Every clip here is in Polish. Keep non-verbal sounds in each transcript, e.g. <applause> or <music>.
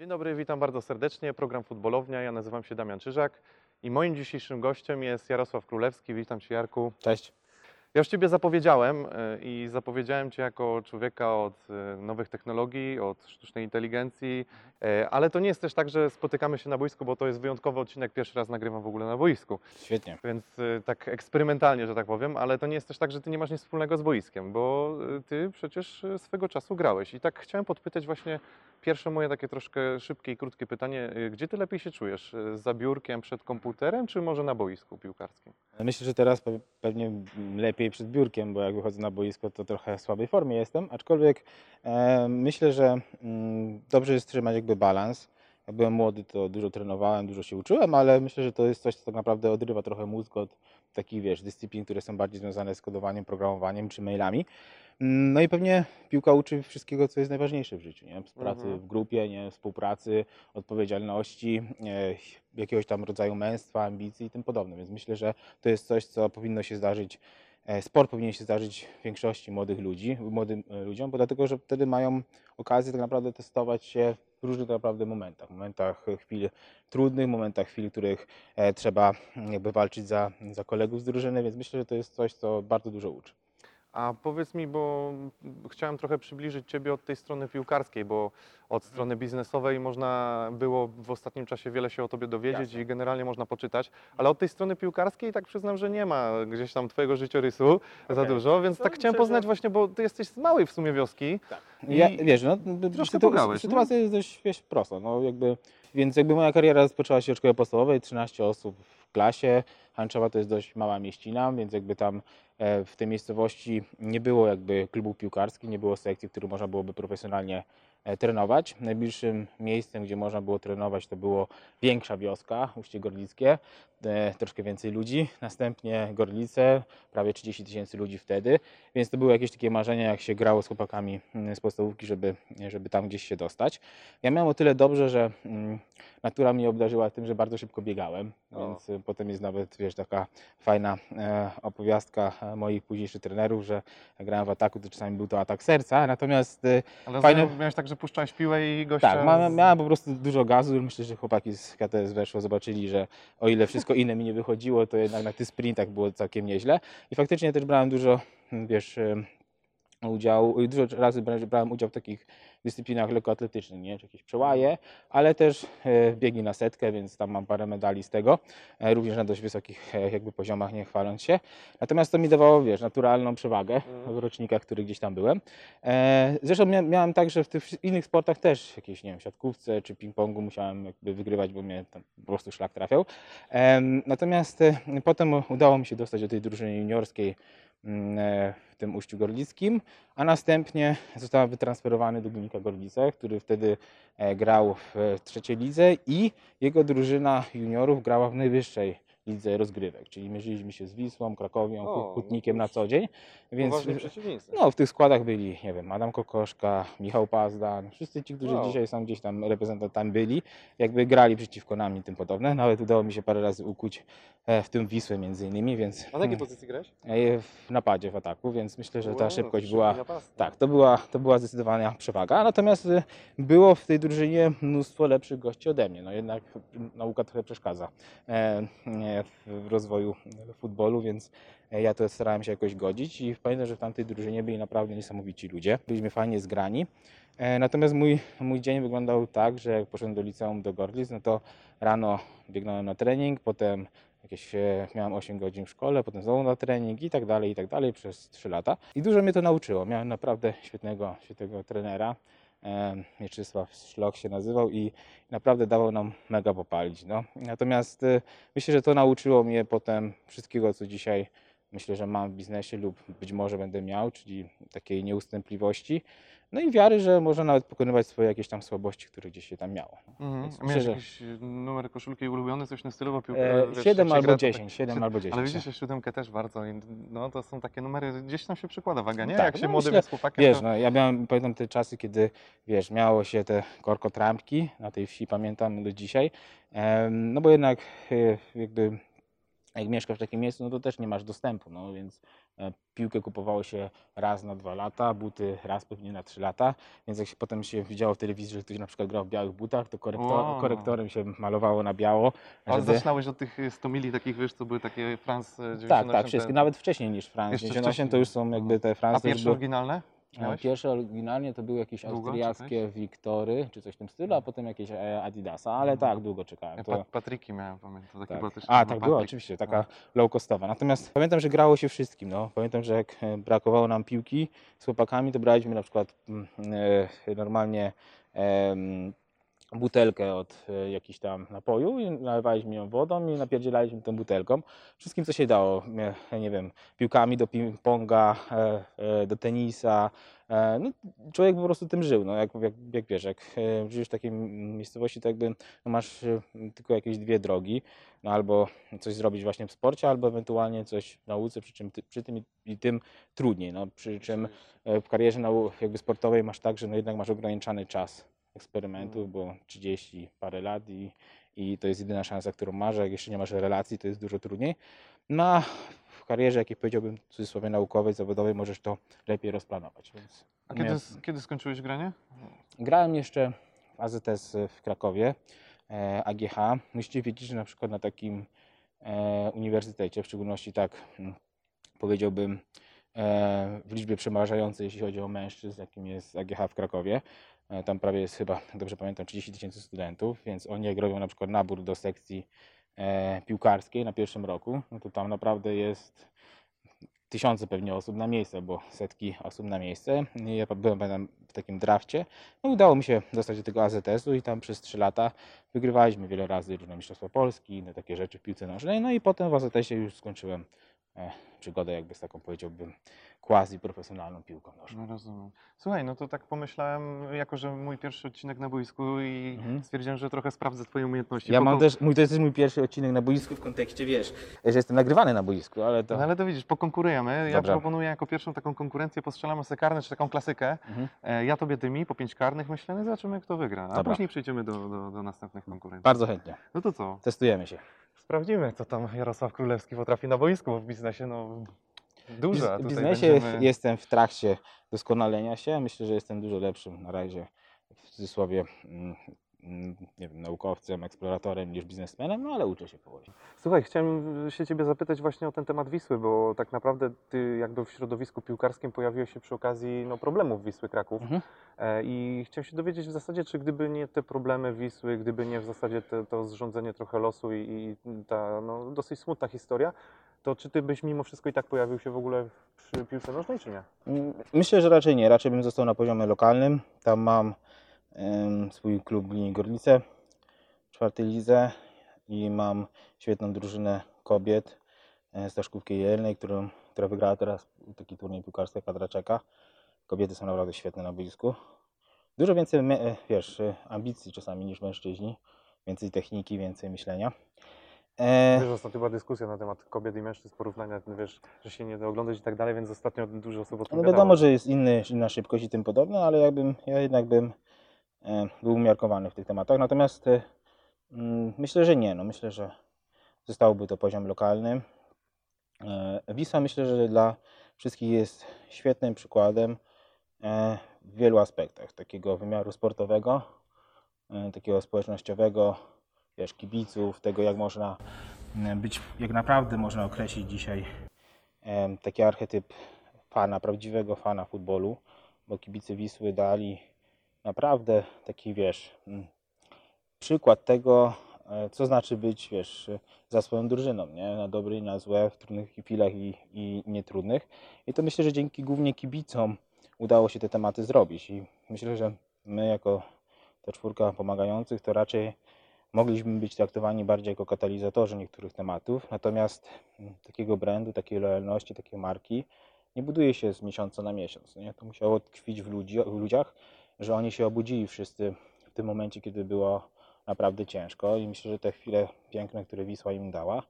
Dzień dobry, witam bardzo serdecznie. Program Futbolownia. Ja nazywam się Damian Czyżak i moim dzisiejszym gościem jest Jarosław Królewski. Witam Cię, Jarku. Cześć. Ja już Ciebie zapowiedziałem e, i zapowiedziałem Cię jako człowieka od e, nowych technologii, od sztucznej inteligencji, e, ale to nie jest też tak, że spotykamy się na boisku, bo to jest wyjątkowy odcinek, pierwszy raz nagrywam w ogóle na boisku, Świetnie. więc tak eksperymentalnie, że tak powiem, ale to nie jest też tak, że Ty nie masz nic wspólnego z boiskiem, bo Ty przecież swego czasu grałeś i tak chciałem podpytać właśnie Pierwsze moje takie troszkę szybkie i krótkie pytanie. Gdzie ty lepiej się czujesz? Za biurkiem przed komputerem, czy może na boisku piłkarskim? Myślę, że teraz pe- pewnie lepiej przed biurkiem, bo jak wychodzę na boisko, to trochę w słabej formie jestem, aczkolwiek e, myślę, że mm, dobrze jest trzymać jakby balans. Jak byłem młody, to dużo trenowałem, dużo się uczyłem, ale myślę, że to jest coś, co tak naprawdę odrywa trochę mózg od takich, wiesz, dyscyplin, które są bardziej związane z kodowaniem, programowaniem czy mailami. Mm, No i pewnie piłka uczy wszystkiego, co jest najważniejsze w życiu, nie? Pracy Mhm. w grupie, nie? współpracy, odpowiedzialności, e, jakiegoś tam rodzaju męstwa, ambicji i tym podobne. Więc myślę, że to jest coś, co powinno się zdarzyć. E, Sport powinien się zdarzyć większości młodych ludzi, młodym e, ludziom, bo dlatego, że wtedy mają okazję tak naprawdę testować się w różnych tak naprawdę momentach. Momentach e, chwil trudnych, momentach chwil, których trzeba jakby walczyć za, za kolegów z drużyny, więc myślę, że to jest coś, co bardzo dużo uczy. A powiedz mi, bo chciałem trochę przybliżyć Ciebie od tej strony piłkarskiej, bo od strony biznesowej można było w ostatnim czasie wiele się o Tobie dowiedzieć Jasne. i generalnie można poczytać, ale od tej strony piłkarskiej tak przyznam, że nie ma gdzieś tam Twojego życiorysu za Okej. dużo, więc To tak chciałem myślę, że- poznać właśnie, bo Ty jesteś z małej w sumie wioski. I Ja, wiesz, no, troszkę sytu- pograłeś, sytuacja jest dość wiesz, prosta. No, jakby, więc jakby moja kariera rozpoczęła się od szkoły podstawowej, 13 osób klasie. Hanczowa to jest dość mała mieścina, więc jakby tam e, w tej miejscowości nie było jakby klubu piłkarskich, nie było sekcji, w których można byłoby profesjonalnie e, trenować. Najbliższym miejscem, gdzie można było trenować, to było większa wioska, Uście Gorlickie, troszkę więcej ludzi. Następnie Gorlice, prawie 30 tysięcy ludzi wtedy, więc to były jakieś takie marzenia, jak się grało z chłopakami mm, z podstawówki, żeby, żeby tam gdzieś się dostać. Ja miałem o tyle dobrze, że mm, natura mnie obdarzyła tym, że bardzo szybko biegałem, O. więc y, potem jest nawet, wiesz, taka fajna e, opowiastka e, moich późniejszych trenerów, że jak grałem w ataku, to czasami był to atak serca, natomiast y, Ale Fajne- miałeś tak, że puszczałeś piłę i gościa... tak, miałem, miałem po prostu dużo gazu. Myślę, że chłopaki z KTS weszło, zobaczyli, że o ile wszystko inne mi nie wychodziło, to jednak na tych sprintach było całkiem nieźle. I faktycznie też brałem dużo, mm, wiesz, em, udziału, dużo razy brałem udział w takich dyscyplinach lekkoatletycznych, nie? Czy jakieś przełaje, ale też e, biegi na setkę, więc tam mam parę medali z tego, e, również na dość wysokich e, jakby poziomach, nie chwaląc się. Natomiast to mi dawało, wiesz, naturalną przewagę Mhm. w rocznikach, w których gdzieś tam byłem. Zresztą mia- miałem tak, że w tych innych sportach też jakieś, nie wiem, siatkówce czy ping-pongu musiałem jakby wygrywać, bo mnie tam po prostu szlak trafiał. Natomiast potem udało mi się dostać do tej drużyny juniorskiej w tym Uściu Gorlickim, a następnie zostałem wytransferowany do Górnika Gorlice, który wtedy e, grał w e, trzeciej lidze i jego drużyna juniorów grała w najwyższej lidze rozgrywek, czyli mierzyliśmy się z Wisłą, Krakowią, O, no Hutnikiem to na co dzień. Więc no, w tych składach byli, nie wiem, Adam Kokoszka, Michał Pazdan, wszyscy ci, którzy Wow. dzisiaj są gdzieś tam reprezentantami byli, jakby grali przeciwko nam i tym podobne. Nawet udało mi się parę razy ukuć e, w tym Wisłę między innymi, więc A na jakiej pozycji grałeś? e, w napadzie, w ataku, więc myślę, że ta szybkość była tak, to była, to była zdecydowana przewaga. Natomiast y, było w tej drużynie mnóstwo lepszych gości ode mnie. No jednak nauka trochę przeszkadza e, w rozwoju futbolu, więc e, ja to starałem się jakoś godzić i pamiętam, że w tamtej drużynie byli naprawdę niesamowici ludzie. Byliśmy fajnie zgrani. E, Natomiast mój, mój dzień wyglądał tak, że jak poszedłem do liceum do Gorlic, no to rano biegnąłem na trening, potem jakieś, e, miałem 8 godzin w szkole, potem znowu na trening i tak dalej, i tak dalej przez 3 lata. I dużo mnie to nauczyło. Miałem naprawdę świetnego, świetnego trenera. Em, Mieczysław Szlok się nazywał i naprawdę dawał nam mega popalić. No. Natomiast e, myślę, że to nauczyło mnie potem wszystkiego, co dzisiaj myślę, że mam w biznesie lub być może będę miał, czyli takiej nieustępliwości. No i wiary, że można nawet pokonywać swoje jakieś tam słabości, które gdzieś się tam miało. Mhm. Więc A miałeś myślę, że- jakiś y, numer koszulki ulubiony, coś na stylu, bo piłka, E, wiesz, 7 jak się albo gra, to 10, 7 albo 10. Ale widzisz, że siódemkę też warto. No to są takie numery, gdzieś tam się przykłada waga, nie? Tak, Jak się no młodym myślę, chłopakiem, Wiesz, to... no, ja miałem, pamiętam te czasy, kiedy, wiesz, miało się te korkotrampki na tej wsi, pamiętam do dzisiaj, no bo jednak e, jakby jak mieszkasz w takim miejscu, no to też nie masz dostępu, no więc e, piłkę kupowało się raz na dwa lata, buty raz pewnie na trzy lata, więc jak się potem się widziało w telewizji, że ktoś na przykład grał w białych butach, to korektor, korektorem się malowało na biało, Ale żeby... zaczynałeś od tych 100 mili takich, wiesz, co były takie France 98. Tak, tak, wszystkie, nawet wcześniej niż France Jeszcze 98 to wcześniej. już są jakby te A France. to już pierwsze były- oryginalne? Miałeś? Pierwsze oryginalnie to były jakieś Długo austriackie Wiktory, czy coś w tym stylu, a potem jakieś e, Adidasa, ale Mhm. tak, długo czekałem. Ja To, Pat- Patryki miałem, pamiętam. Takie tak. A, tak było, oczywiście, taka low costowa. Natomiast pamiętam, że grało się wszystkim. No. Pamiętam, że jak e, brakowało nam piłki z chłopakami, to braliśmy na przykład mm, e, normalnie butelkę od e, jakichś tam napoju i nalewaliśmy ją wodą i napierdzielaliśmy tą butelką. Wszystkim, co się dało. Nie, nie wiem, piłkami do ping-ponga, e, e, do tenisa. E, no, człowiek po prostu tym żył. No, jak, jak, jak wiesz, jak e, żyjesz w takiej miejscowości, to jakby no, masz e, tylko jakieś dwie drogi. No, albo coś zrobić właśnie w sporcie, albo ewentualnie coś w nauce, przy, czym ty, przy tym i, i tym trudniej. No, przy czym e, w karierze jakby sportowej masz tak, że no, jednak masz ograniczony czas eksperymentów, bo 30 parę lat i, i to jest jedyna szansa, którą masz, jak jeszcze nie masz relacji, to jest dużo trudniej. No a w karierze, jakiej powiedziałbym w cudzysłowie naukowej, zawodowej, możesz to lepiej rozplanować. Więc A kiedy, kiedy skończyłeś granie? Grałem jeszcze w AZS w Krakowie, e, AGH. Musicie wiedzieć, że na przykład na takim e, uniwersytecie, w szczególności tak mm, powiedziałbym w liczbie przemarzającej, jeśli chodzi o mężczyzn, jakim jest AGH w Krakowie, e, tam prawie jest chyba, <laughs> dobrze pamiętam, 30 tysięcy studentów, więc oni jak robią na przykład nabór do sekcji e, piłkarskiej na pierwszym roku, no to tam naprawdę jest tysiące pewnie osób na miejsce, bo setki osób na miejsce. Ja byłem w takim drafcie. No, udało mi się dostać do tego AZS-u i tam przez 3 lata wygrywaliśmy wiele razy różne mistrzostwa Polski, inne takie rzeczy w piłce nożnej. No i potem w AZS-ie już skończyłem e, przygodę jakby z taką powiedziałbym quasi profesjonalną piłką nożną. No rozumiem. Słuchaj, no to tak pomyślałem, jako że mój pierwszy odcinek na boisku i Mhm. stwierdziłem, że trochę sprawdzę twoje umiejętności. Ja mam też, mój, to jest też mój pierwszy odcinek na boisku w kontekście, wiesz, że jestem nagrywany na boisku, ale to... No ale to widzisz, pokonkurujemy. Ja Dobra. proponuję jako pierwszą taką konkurencję, postrzelamy sobie karne, czy taką klasykę. Mhm. E, Ja tobie dymi, po pięć karnych myślę, no zobaczymy kto wygra. A Dobra. później przejdziemy do, do, do następnych konkurencji. Bardzo chętnie. No to co? Testujemy się. Sprawdzimy, co tam Jarosław Królewski potrafi na boisku, bo w biznesie no dużo. W biznesie będziemy- jestem w trakcie doskonalenia się. Myślę, że jestem dużo lepszym na razie w cudzysłowie mm, nie wiem, naukowcem, eksploratorem niż biznesmenem, no ale uczę się powoli. Słuchaj, chciałem się Ciebie zapytać właśnie o ten temat Wisły, bo tak naprawdę Ty jakby w środowisku piłkarskim pojawiłeś się przy okazji no, problemów Wisły Kraków Mhm. e, i chciałem się dowiedzieć w zasadzie, czy gdyby nie te problemy Wisły, gdyby nie w zasadzie te, to zrządzenie trochę losu i, i ta no, dosyć smutna historia, to czy Ty byś mimo wszystko i tak pojawił się w ogóle przy piłce nożnej, czy nie? Mm, Myślę, że raczej nie. Raczej bym został na poziomie lokalnym. Tam mam swój klub w linii Gorlice, w czwartej lidze i mam świetną drużynę kobiet e, z Taszkówki Jelnej, którą, która wygrała teraz taki turniej piłkarski kadra czeka. Kobiety są naprawdę świetne na boisku. Dużo więcej, e, wiesz, e, ambicji czasami niż mężczyźni. Więcej techniki, więcej myślenia. Wiesz, ostatnio była dyskusja na temat kobiet i mężczyzn, porównania, wiesz, że się nie da oglądać i tak dalej, więc ostatnio dużo osób No odpowiadało. wiadomo, że jest inny, inna szybkość i tym podobne, ale jakbym, ja jednak bym był umiarkowany w tych tematach. Natomiast e, mm, myślę, że nie. No, myślę, że zostałby to poziom lokalny. E, Wisła myślę, że dla wszystkich jest świetnym przykładem e, w wielu aspektach. Takiego wymiaru sportowego, e, takiego społecznościowego, wiesz, kibiców, tego jak można e, być, jak naprawdę można określić dzisiaj taki archetyp fana, prawdziwego fana futbolu, bo kibice Wisły dali naprawdę taki, wiesz, mm, przykład tego, e, co znaczy być, wiesz, za swoją drużyną, nie? Na dobre i na złe, w trudnych chwilach i, i nietrudnych. I to myślę, że dzięki głównie kibicom udało się te tematy zrobić i myślę, że my jako ta czwórka pomagających to raczej mogliśmy być traktowani bardziej jako katalizatorzy niektórych tematów, natomiast mm, takiego brandu, takiej lojalności, takiej marki nie buduje się z miesiąca na miesiąc. Nie? To musiało tkwić w, ludzi, w ludziach, że oni się obudzili wszyscy w tym momencie, kiedy było naprawdę ciężko i myślę, że te chwile piękne, które Wisła im dała,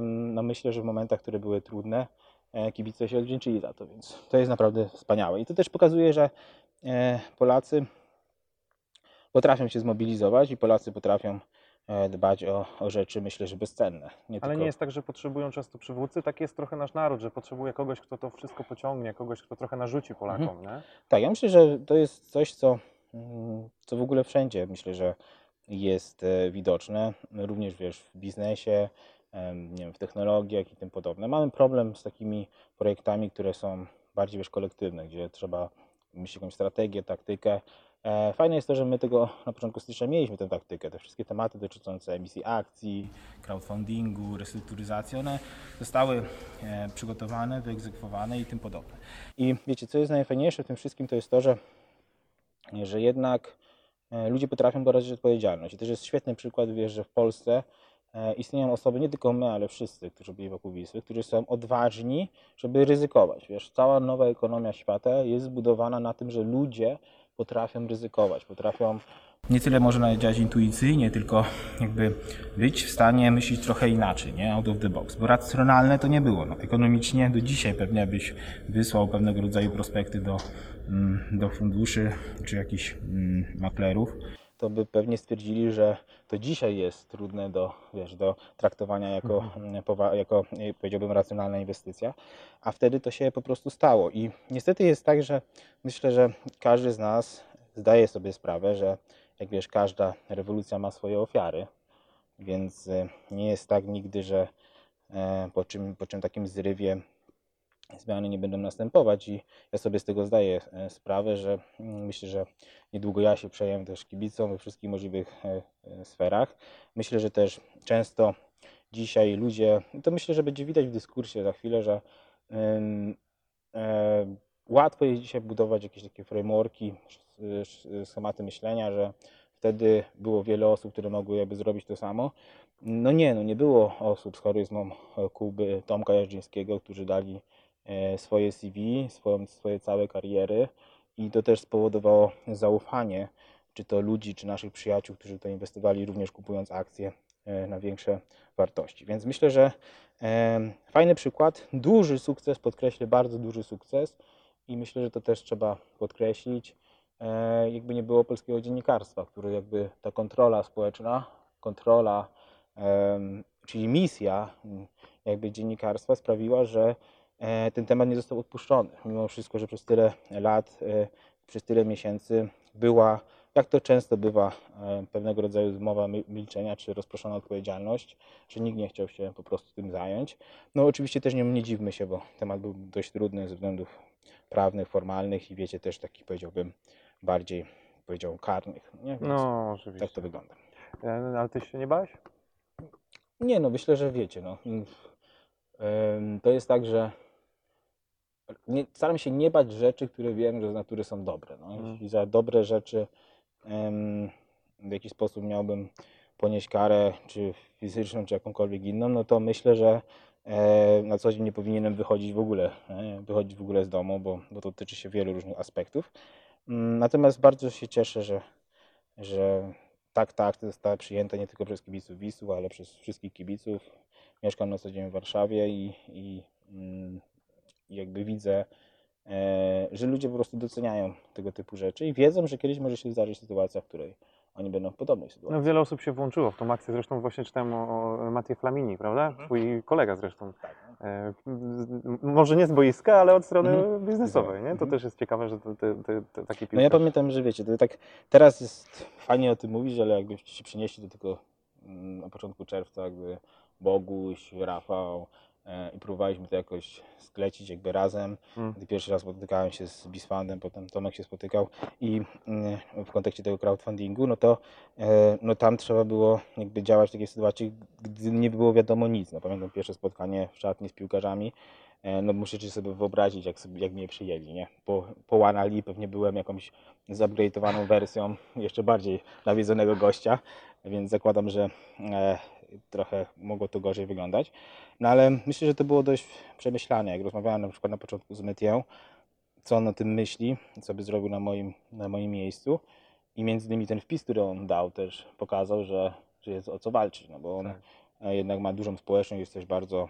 no myślę, że w momentach, które były trudne, e, kibice się odwdzięczyli za to, więc to jest naprawdę wspaniałe. I to też pokazuje, że e, Polacy potrafią się zmobilizować i Polacy potrafią dbać o, o rzeczy, myślę, że bezcenne. Nie Ale tylko... nie jest tak, że potrzebują często przywódcy, tak jest trochę nasz naród, że potrzebuje kogoś, kto to wszystko pociągnie, kogoś, kto trochę narzuci Polakom, nie? Tak, ja myślę, że to jest coś, co, mm, co w ogóle wszędzie myślę, że jest e, widoczne. Również wiesz, w biznesie, wiem, w technologiach i tym podobne. Mamy problem z takimi projektami, które są bardziej wiesz, kolektywne, gdzie trzeba myśleć jakąś strategię, taktykę. E, Fajne jest to, że my tego na początku stycznia mieliśmy tę taktykę, te wszystkie tematy dotyczące emisji akcji, crowdfundingu, restrukturyzacji, one zostały e, przygotowane, wyegzekwowane i tym podobne. I wiecie, co jest najfajniejsze w tym wszystkim, to jest to, że, że jednak e, ludzie potrafią brać odpowiedzialność. I też jest świetny przykład, wiesz, że w Polsce istnieją osoby, nie tylko my, ale wszyscy, którzy byli wokół Wisły, którzy są odważni, żeby ryzykować. Wiesz, cała nowa ekonomia świata jest zbudowana na tym, że ludzie potrafią ryzykować, potrafią nie tyle może działać intuicyjnie, tylko jakby być w stanie myśleć trochę inaczej, nie? Out of the box. Bo racjonalne to nie było. No, ekonomicznie do dzisiaj pewnie byś wysłał pewnego rodzaju prospekty do, mm, do funduszy czy jakichś mm, maklerów. To by pewnie stwierdzili, że to dzisiaj jest trudne do, wiesz, do traktowania jako, mm, powa- jako, e, powiedziałbym, racjonalna inwestycja, a wtedy to się po prostu stało. I niestety jest tak, że myślę, że każdy z nas zdaje sobie sprawę, że jak wiesz, każda rewolucja ma swoje ofiary, więc e, nie jest tak nigdy, że e, po czym, po czym takim zrywie zmiany nie będą następować i ja sobie z tego zdaję e, sprawę, że mm, myślę, że niedługo ja się przejem też kibicą we wszystkich możliwych e, e, sferach. Myślę, że też często dzisiaj ludzie, to myślę, że będzie widać w dyskursie za chwilę, że łatwo jest dzisiaj budować jakieś takie frameworki, schematy myślenia, że wtedy było wiele osób, które mogły jakby zrobić to samo. No nie, no nie było osób z charyzmą Kuby, Tomka Jarzyńskiego, którzy dali swoje CV, swoją, swoje całe kariery i to też spowodowało zaufanie, czy to ludzi, czy naszych przyjaciół, którzy to inwestowali, również kupując akcje e, na większe wartości. Więc myślę, że em, fajny przykład, duży sukces, podkreślę bardzo duży sukces i myślę, że to też trzeba podkreślić. E, jakby nie było polskiego dziennikarstwa, który jakby ta kontrola społeczna, kontrola, czyli misja jakby dziennikarstwa sprawiła, że e, ten temat nie został odpuszczony. Mimo wszystko, że przez tyle lat, e, przez tyle miesięcy była, jak to często bywa, e, pewnego rodzaju zmowa mi- milczenia czy rozproszona odpowiedzialność, że nikt nie chciał się po prostu tym zająć. No oczywiście też nie, nie dziwmy się, bo temat był dość trudny ze względów prawnych, formalnych i wiecie też takich powiedziałbym bardziej powiedział karnych. Nie? Więc No, oczywiście. tak to wygląda. E, Ale ty się nie bałeś? Nie no, myślę, że wiecie, no. To jest tak, że nie, staram się nie bać rzeczy, które wiem, że z natury są dobre. No. Mhm. Jeśli za dobre rzeczy em, w jakiś sposób miałbym ponieść karę, czy fizyczną, czy jakąkolwiek inną, no to myślę, że e, na co dzień nie powinienem wychodzić w ogóle, nie? wychodzić w ogóle z domu, bo, bo to tyczy się wielu różnych aspektów. Mm, Natomiast bardzo się cieszę, że, że tak, tak, to zostało przyjęte nie tylko przez kibiców Wisły, ale przez wszystkich kibiców. Mieszkam na co dzień w Warszawie i, i mm, i jakby widzę, e, że ludzie po prostu doceniają tego typu rzeczy i wiedzą, że kiedyś może się zdarzyć sytuacja, w której oni będą w podobnej sytuacji. No, wiele osób się włączyło w tą akcję. Zresztą właśnie czytałem o, o Matie Flamini, prawda? Mhm. Twój kolega zresztą. Tak. E, z- może nie z boiska, ale od strony Mhm. biznesowej, nie? To Mhm. też jest ciekawe, że to, to, to, to taki No ja pamiętam, że wiecie, to tak teraz jest fajnie o tym mówić, ale jakbyście się przynieśli do tego mm, na początku czerwca, jakby Boguś, Rafał e, i próbowaliśmy to jakoś sklecić jakby razem. Mm. Gdy pierwszy raz spotykałem się z Bisfandem, potem Tomek się spotykał i mm, w kontekście tego crowdfundingu, no to e, no tam trzeba było jakby działać w takiej sytuacji, gdy nie było wiadomo nic. No pamiętam pierwsze spotkanie w szatni z piłkarzami, E, no musicie sobie wyobrazić, jak, sobie, jak mnie przyjęli, nie? Po, po Wanali pewnie byłem jakąś zupgrade'owaną wersją jeszcze bardziej nawiedzonego gościa, więc zakładam, że e, trochę mogło to gorzej wyglądać. No ale myślę, że to było dość przemyślane. Jak rozmawiałem na przykład na początku z Metią, co on o tym myśli, co by zrobił na moim, na moim miejscu i między innymi ten wpis, który on dał też pokazał, że, że jest o co walczyć, no bo on Tak. e, jednak ma dużą społeczność, jest też bardzo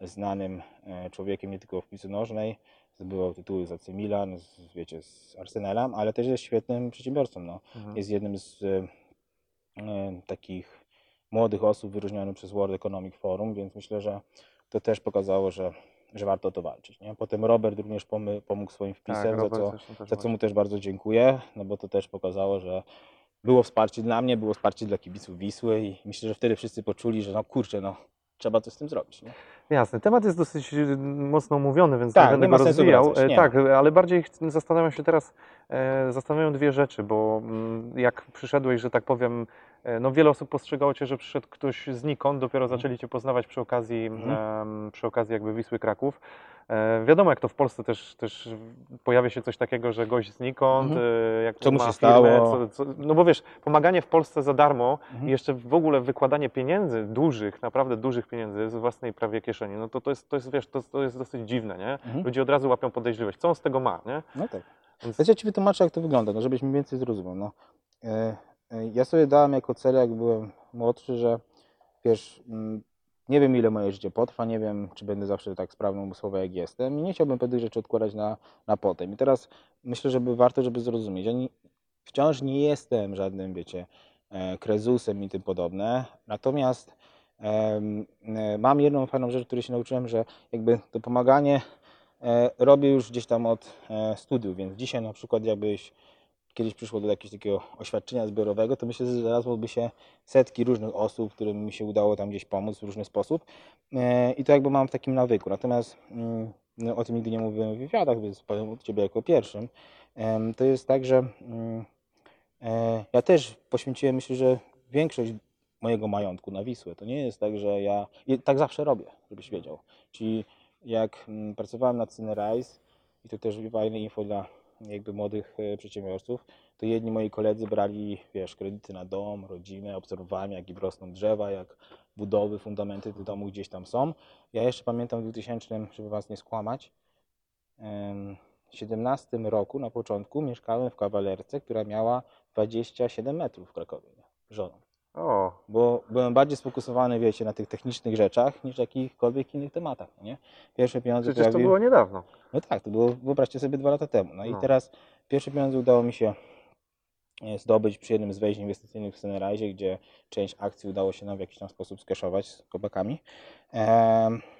znanym e, człowiekiem nie tylko w piłce nożnej, zdobywał tytuły z AC Milan, z, wiecie, z Arsenalem, ale też jest świetnym przedsiębiorcą. No. Mhm. Jest jednym z e, takich młodych osób wyróżniony przez World Economic Forum, więc myślę, że to też pokazało, że, że warto o to walczyć. Nie? Potem Robert również pomógł swoim wpisem, za, co, za co mu też bardzo dziękuję, no bo to też pokazało, że było wsparcie dla mnie, było wsparcie dla kibiców Wisły i myślę, że wtedy wszyscy poczuli, że no kurczę, no trzeba coś z tym zrobić. Nie? Jasne, temat jest dosyć y, mocno omówiony, więc Tak, nie będę nie go rozwijał. wracać, E. Tak, ale bardziej zastanawiam się teraz, e, zastanawiają dwie rzeczy, bo mm, jak przyszedłeś, że tak powiem, no wiele osób postrzegało Cię, że przyszedł ktoś znikąd, dopiero zaczęli Cię poznawać przy okazji, em, przy okazji jakby Wisły Kraków. E, Wiadomo, jak to w Polsce też, też pojawia się coś takiego, że gość znikąd, Mhm. e, jak Co mu ma się firmę, stało? Co, co, no bo wiesz, pomaganie w Polsce za darmo Mhm. i jeszcze w ogóle wykładanie pieniędzy, dużych, naprawdę dużych pieniędzy z własnej prawie kieszeni, no to to jest, to jest wiesz, to, to jest dosyć dziwne, nie? Mhm. Ludzie od razu łapią podejrzliwość. Co on z tego ma, nie? No tak. Więc- ja Ci wytłumaczę, jak to wygląda, no żebyś mniej więcej zrozumiał. No, e, e, ja sobie dałem jako cel, jak byłem młodszy, że wiesz, mm, nie wiem ile moje życie potrwa, nie wiem czy będę zawsze tak sprawny umysłowo jak jestem i nie chciałbym pewnych rzeczy odkładać na, na potem. I teraz myślę, żeby warto, żeby zrozumieć. Ja nie, wciąż nie jestem żadnym, wiecie, e, krezusem i tym podobne, natomiast e, mam jedną fajną rzecz, której się nauczyłem, że jakby to pomaganie e, robię już gdzieś tam od studiów, więc dzisiaj na przykład jakbyś kiedyś przyszło do jakiegoś takiego oświadczenia zbiorowego, to myślę, że znalazłoby się setki różnych osób, którym mi się udało tam gdzieś pomóc w różny sposób E, i to jakby mam w takim nawyku. Natomiast mm, no, o tym nigdy nie mówiłem w wywiadach, więc powiem od Ciebie jako pierwszym. To jest tak, że mm, e, ja też poświęciłem, myślę, że większość mojego majątku na Wisłę. To nie jest tak, że ja... I tak zawsze robię, żebyś wiedział. Czyli jak mm, pracowałem na Cinerize i to też fajne info dla jakby młodych e, przedsiębiorców, to jedni moi koledzy brali, wiesz, kredyty na dom, rodzinę, obserwowałem jak im rosną drzewa, jak budowy, fundamenty do domu gdzieś tam są. Ja jeszcze pamiętam w 2000, żeby was nie skłamać, em, 17 roku na początku mieszkałem w kawalerce, która miała 27 metrów w Krakowie, żoną. O, Bo byłem bardziej sfokusowany, wiecie, na tych technicznych rzeczach niż jakichkolwiek innych tematach, no nie? Pierwsze pieniądze przecież to było niedawno. no tak, to było, wyobraźcie sobie dwa lata temu. No, i No. teraz pierwsze pieniądze udało mi się e, zdobyć przy jednym z wejść inwestycyjnych w Sunrise, gdzie część akcji udało się nam w jakiś tam sposób skeszować z chłopakami. Em, e,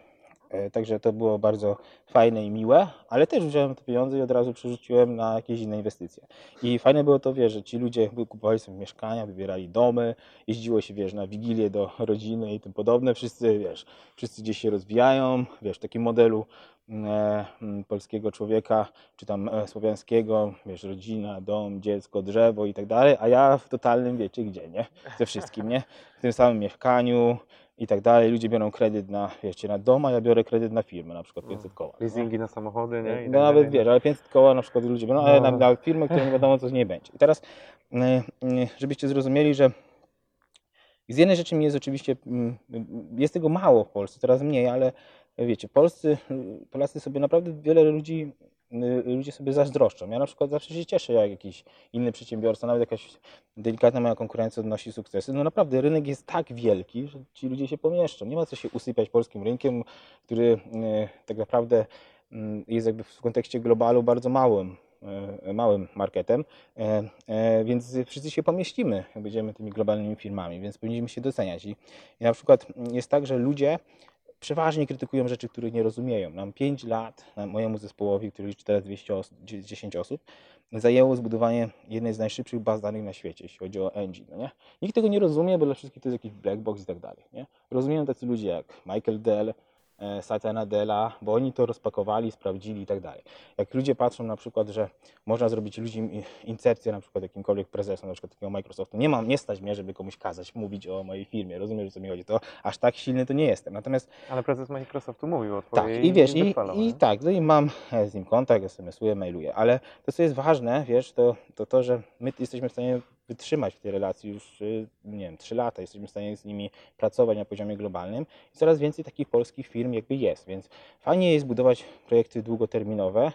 Także to było bardzo fajne i miłe, ale też wziąłem te pieniądze i od razu przerzuciłem na jakieś inne inwestycje. I fajne było to, wiesz, że ci ludzie kupowali sobie mieszkania, wybierali domy, jeździło się, wiesz, na wigilię do rodziny i tym podobne. Wszyscy, wiesz, wszyscy gdzieś się rozwijają, wiesz, w takim modelu e, m, polskiego człowieka, czy tam e, słowiańskiego, wiesz, rodzina, dom, dziecko, drzewo i tak dalej, a ja w totalnym, wiecie gdzie, nie? Ze wszystkim, nie? W tym samym mieszkaniu i tak dalej. Ludzie biorą kredyt na, wiecie, na dom, a ja biorę kredyt na firmę, na przykład 500 koła. nie? Leasingi na samochody, nie? I No tak nawet dalej. wiesz, ale 500 koła na przykład ludzie biorą, ale No. na, na firmę, która nie wiadomo co z niej będzie. I teraz, y, y, żebyście zrozumieli, że z jednej rzeczy mi jest oczywiście, mm, jest tego mało w Polsce, coraz mniej, ale wiecie, Polscy, Polacy sobie naprawdę wiele ludzi, ludzie sobie zazdroszczą. Ja na przykład zawsze się cieszę, jak jakiś inny przedsiębiorca, nawet jakaś delikatna moja konkurencja odnosi sukcesy. No naprawdę, rynek jest tak wielki, że ci ludzie się pomieszczą. Nie ma co się usypiać polskim rynkiem, który y, tak naprawdę mm, jest jakby w kontekście globalu bardzo małym, małym marketem, więc wszyscy się pomieścimy, będziemy tymi globalnymi firmami, więc powinniśmy się doceniać. I, na przykład jest tak, że ludzie przeważnie krytykują rzeczy, których nie rozumieją. Nam 5 lat, mojemu zespołowi, który liczy teraz 200 osób, 10 osób, zajęło zbudowanie jednej z najszybszych baz danych na świecie, jeśli chodzi o engine. No nie? Nikt tego nie rozumie, bo dla wszystkich to jest jakiś black box i tak dalej. Nie? Rozumieją tacy ludzie jak Michael Dell, e, Satya Nadella, bo oni to rozpakowali, sprawdzili i tak dalej. Jak ludzie patrzą na przykład, że można zrobić ludzi incepcję na przykład jakimkolwiek prezesom, na przykład takiego Microsoftu, nie mam, nie stać mnie, żeby komuś kazać mówić o mojej firmie, rozumiesz o co mi chodzi, to aż tak silny to nie jestem. Natomiast Ale prezes Microsoftu mówił o tak, i wiesz, i, i tak, no i mam e, z nim kontakt, SMS-uję, mailuję, ale to, co jest ważne, wiesz, to, to to, że my jesteśmy w stanie wytrzymać w tej relacji już, y, nie wiem, 3 lata, jesteśmy w stanie z nimi pracować na poziomie globalnym i coraz więcej takich polskich firm jakby jest, więc fajnie jest budować projekty długoterminowe,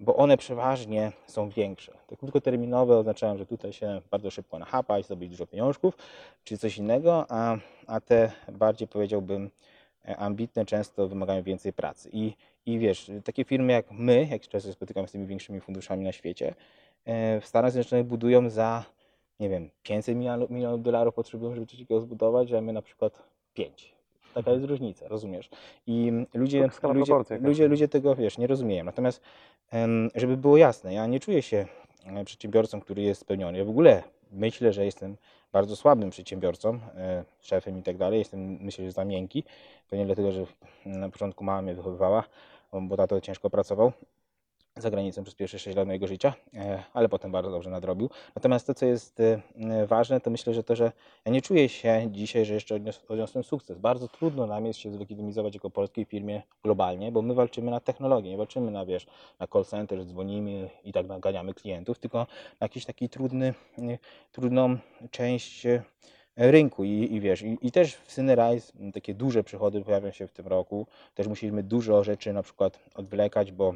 bo one przeważnie są większe. Te krótkoterminowe oznaczają, że tutaj się bardzo szybko nachapać, zdobyć dużo pieniążków, czy coś innego, a, a te bardziej powiedziałbym e, ambitne często wymagają więcej pracy. I, I wiesz, takie firmy jak my, jak często spotykam z tymi większymi funduszami na świecie, e, w Stanach Zjednoczonych budują za nie wiem, 500 milionów, milionów dolarów potrzebują, żeby coś takiego zbudować, a my na przykład 5. Taka jest różnica, rozumiesz? I ludzie, ludzie, jakaś. ludzie, ludzie tego, wiesz, nie rozumieją. Natomiast, żeby było jasne, ja nie czuję się przedsiębiorcą, który jest spełniony. Ja w ogóle myślę, że jestem bardzo słabym przedsiębiorcą, e, szefem i tak dalej. Jestem, myślę, że za miękki. Pewnie dlatego, że na początku mama mnie wychowywała, bo tato ciężko pracował za granicą przez pierwsze 6 lat mojego życia, e, ale potem bardzo dobrze nadrobił. Natomiast to, co jest e, ważne, to myślę, że to, że ja nie czuję się dzisiaj, że jeszcze odnios- odniosłem sukces. Bardzo trudno nam jest się zlegitymizować jako polskiej firmie globalnie, bo my walczymy na technologię, nie walczymy na, wiesz, na call center, dzwonimy i tak naganiamy klientów, tylko na jakiś taki trudny, trudną część e, rynku i, i wiesz, i, i też w Synerise m, takie duże przychody pojawią się w tym roku, też musimy dużo rzeczy na przykład odwlekać, bo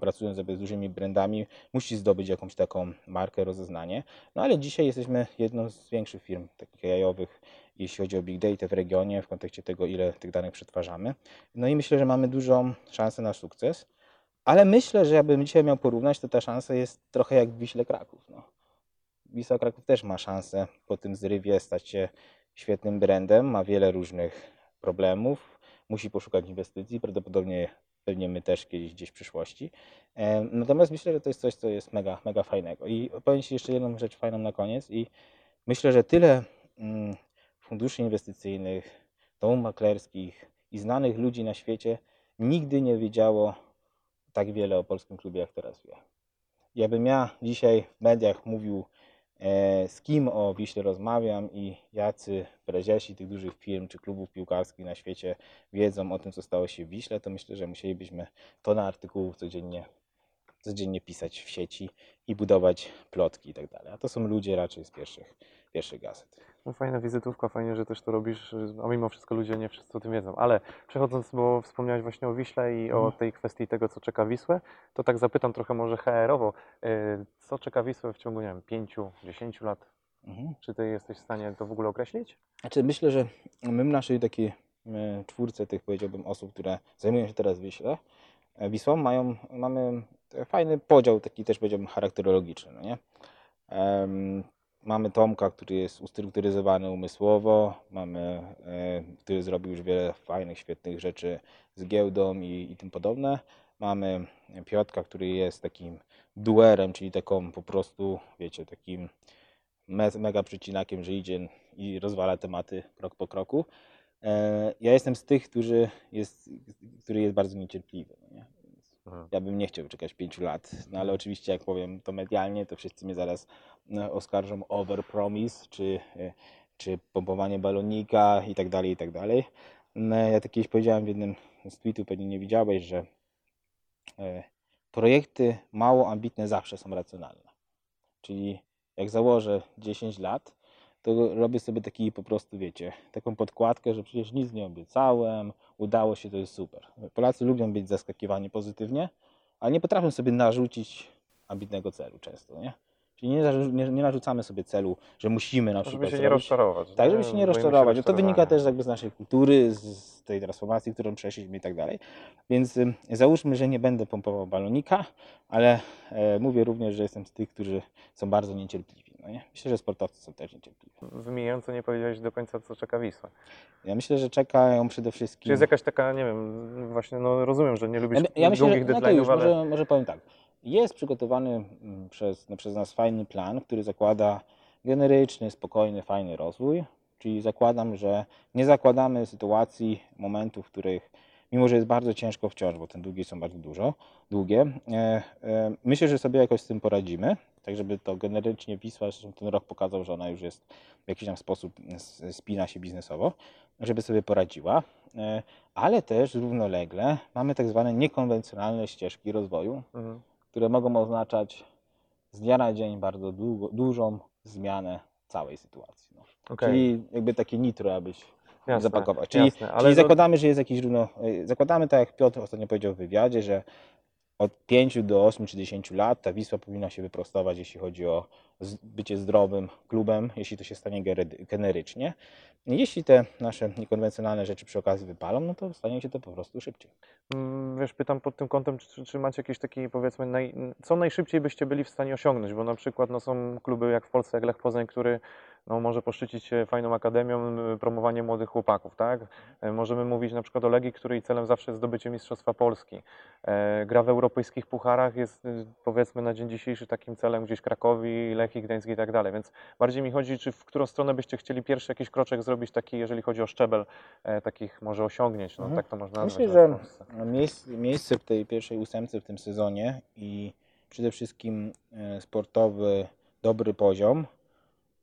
pracując sobie z dużymi brandami, musi zdobyć jakąś taką markę, rozeznanie. No ale dzisiaj jesteśmy jedną z większych firm takich AI-owych, jeśli chodzi o big data w regionie, w kontekście tego, ile tych danych przetwarzamy. No i myślę, że mamy dużą szansę na sukces. Ale myślę, że jakbym dzisiaj miał porównać, to ta szansa jest trochę jak w Wiśle Kraków. No. Wisła Kraków też ma szansę po tym zrywie stać się świetnym brandem, ma wiele różnych problemów, musi poszukać inwestycji, prawdopodobnie pewnie my też kiedyś gdzieś w przyszłości. Natomiast myślę, że to jest coś, co jest mega, mega fajnego. I powiem Ci jeszcze jedną rzecz fajną na koniec i myślę, że tyle mm, funduszy inwestycyjnych, domów maklerskich i znanych ludzi na świecie nigdy nie wiedziało tak wiele o polskim klubie, jak teraz wie. Jakbym ja dzisiaj w mediach mówił, z kim o Wiśle rozmawiam i jacy prezesi tych dużych firm czy klubów piłkarskich na świecie wiedzą o tym, co stało się w Wiśle, to myślę, że musielibyśmy tonę artykułów codziennie, codziennie pisać w sieci i budować plotki i tak. A to są ludzie raczej z pierwszych, pierwszych gazet. No, fajna wizytówka, fajnie, że też to robisz, a mimo wszystko ludzie nie wszyscy o tym wiedzą. Ale przechodząc, bo wspomniałeś właśnie o Wiśle i o Mhm. tej kwestii tego, co czeka Wisłę, to tak zapytam trochę może HR-owo, y, co czeka Wisłę w ciągu, nie wiem, 5-10 lat? Mhm. Czy ty jesteś w stanie to w ogóle określić? Znaczy myślę, że my w naszej takiej e, czwórce tych powiedziałbym osób, które zajmują się teraz Wiśle, e, Wisłą, mają, mamy fajny podział taki też powiedziałbym charakterologiczny, no nie? Mamy Tomka, który jest ustrukturyzowany umysłowo, mamy, e, który zrobił już wiele fajnych, świetnych rzeczy z giełdą i, i tym podobne. Mamy Piotka, który jest takim duerem, czyli taką po prostu, wiecie, takim me- mega przecinakiem, że idzie i rozwala tematy krok po kroku. E, Ja jestem z tych, którzy jest, który jest bardzo niecierpliwy. No nie? Mhm. Ja bym nie chciał czekać pięciu lat, no ale oczywiście jak powiem to medialnie, to wszyscy mnie zaraz e, oskarżą overpromise, czy, e, czy pompowanie balonika i tak dalej, i tak dalej. No, Ja tak kiedyś powiedziałem w jednym z tweetów, pewnie nie widziałeś, że e, projekty mało ambitne zawsze są racjonalne. Czyli jak założę 10 lat, to robię sobie taki po prostu, wiecie, taką podkładkę, że przecież nic nie obiecałem, udało się, to jest super. Polacy lubią być zaskakiwani pozytywnie, ale nie potrafią sobie narzucić ambitnego celu często, nie? Czyli nie, nie, nie narzucamy sobie celu, że musimy na Żeby przykład się nie rozczarować. tak, żeby się nie rozczarować. To wynika też jakby z naszej kultury, z, tej transformacji, którą przeszliśmy i tak dalej. Więc załóżmy, że nie będę pompował balonika, ale e, mówię również, że jestem z tych, którzy są bardzo niecierpliwi. No nie? Myślę, że sportowcy są też niecierpliwi. Wymieniająco nie powiedziałeś do końca, co czeka Wisła. Ja myślę, że czekają przede Czy wszystkim... jest jakaś taka, nie wiem, właśnie, no rozumiem, że nie lubisz Ja, ja myślę, że, długich no już, deadline'ów, ale może, może powiem tak. Jest przygotowany mm, przez, no, przez nas fajny plan, który zakłada generyczny, spokojny, fajny rozwój. Czyli zakładam, że nie zakładamy sytuacji, momentów, w których, mimo że jest bardzo ciężko wciąż, bo te długi są bardzo dużo, długie, e, e, myślę, że sobie jakoś z tym poradzimy. Tak, żeby to generycznie Wisła, zresztą ten rok pokazał, że ona już jest w jakiś tam sposób spina się biznesowo, żeby sobie poradziła. E, ale też równolegle mamy tak zwane niekonwencjonalne ścieżki rozwoju, mhm. które mogą oznaczać z dnia na dzień bardzo długo, dużą zmianę całej sytuacji. No. Okej, Czyli jakby takie nitro, abyś jasne, zapakować. Czyli, jasne, czyli to- zakładamy, że jest jakiś równo. y, Zakładamy, tak jak Piotr ostatnio powiedział w wywiadzie, że od 5 do 8 czy 10 lat ta Wisła powinna się wyprostować, jeśli chodzi o bycie zdrowym klubem, jeśli to się stanie generycznie. Jeśli te nasze niekonwencjonalne rzeczy przy okazji wypalą, no to stanie się to po prostu szybciej. Mm, Wiesz, pytam pod tym kątem, czy, czy macie jakiś taki, powiedzmy, naj, co najszybciej byście byli w stanie osiągnąć, bo na przykład no, są kluby jak w Polsce, jak Lech Poznań, który no, może poszczycić się fajną akademią, promowaniem młodych chłopaków, tak? E, Możemy mówić na przykład o Legii, której celem zawsze jest zdobycie Mistrzostwa Polski. E, Gra w europejskich pucharach jest y, powiedzmy na dzień dzisiejszy takim celem gdzieś Krakowi, Lechii, Gdańsk i tak dalej, więc bardziej mi chodzi, czy w którą stronę byście chcieli pierwszy jakiś kroczek zrobić taki, jeżeli chodzi o szczebel e, takich może osiągnięć, no Mhm. tak to można nazwać. Myślę, że miejsce, miejsce w tej pierwszej ósemce w tym sezonie i przede wszystkim e, sportowy, dobry poziom,